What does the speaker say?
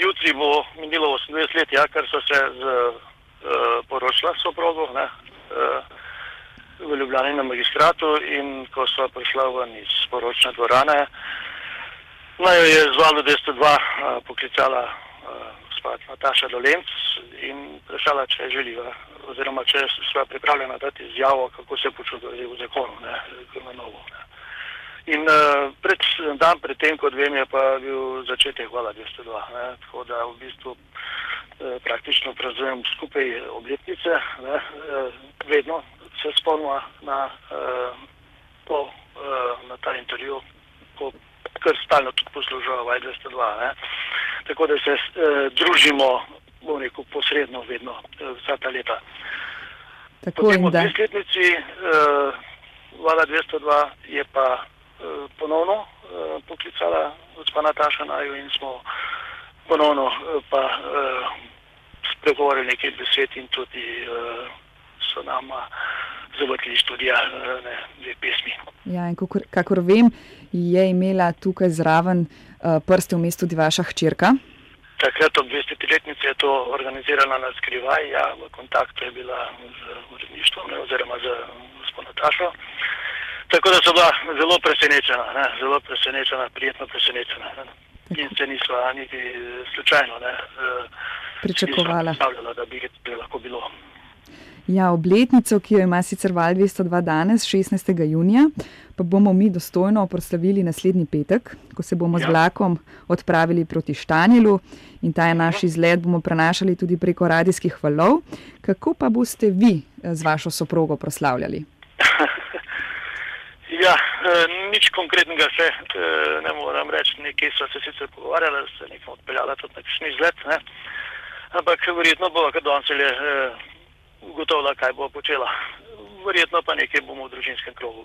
jutri bo minilo 28 let, ja, kar so se z, uh, poročila soprogo ne, uh, v Ljubljani na magistratu in ko so prišla ven iz poročne dvorane, naj jo je zvalo 202 uh, poklicala uh, Nataša Dolenc in vprašala, če želiva oziroma če sva pripravljena dati izjavo, kako se počutijo v zakonu, ne, na novo. In uh, pred, dan predtem, kot vem, je pa bil začetek hvala 202. Ne? Tako da v bistvu uh, praktično praznujem skupaj obletnice. Ne? Uh, vedno se spomnimo na uh, to, uh, na ta intervju, ko kar stalno tudi poslužujejo vaj 202. Ne? Tako da se uh, družimo, bom rekel, posredno vedno uh, vsa ta leta. Tako Potem in da. desletnici uh, Vala 202 je pa ponovno uh, poklicala gospa Nataša Naju in smo ponovno uh, pa uh, spregovorili nekaj besed in tudi uh, so nama zavrtili študija uh, ne, dve pesmi. Ja, in kakor, kakor vem, je imela tukaj zraven uh, prste v mestu tudi vaša hčerka. Takrat ob 200-letnici je to organizirala na skrivaj, ja, v kontaktu je bila z uredništvom ne, oziroma z gospod Natašo. Tako da so bila zelo presenečena, ne, zelo presenečena, prijetno presenečena. Ne. In se niso niti slučajno ne, eh, Pričakovala. da bi bi lahko bilo. Ja, obletnico, ki jo ima sicer Val 202 danes, 16. junija, pa bomo mi dostojno proslavili naslednji petek, ko se bomo z Ja. vlakom odpravili proti Štanjelu in ta naš izlet bomo prenašali tudi preko radijskih valov. Kako pa boste vi eh, z vašo soprogo proslavljali? Eh, nič konkretnega še eh, ne moram reči. Nekaj so se sicer pogovarjali, da se nekam odpeljala tudi na kakšen izlet, ne. ampak verjetno bo, kad danes je eh, ugotovila, kaj bo počela. Verjetno pa nekaj bomo v družinskem krogu.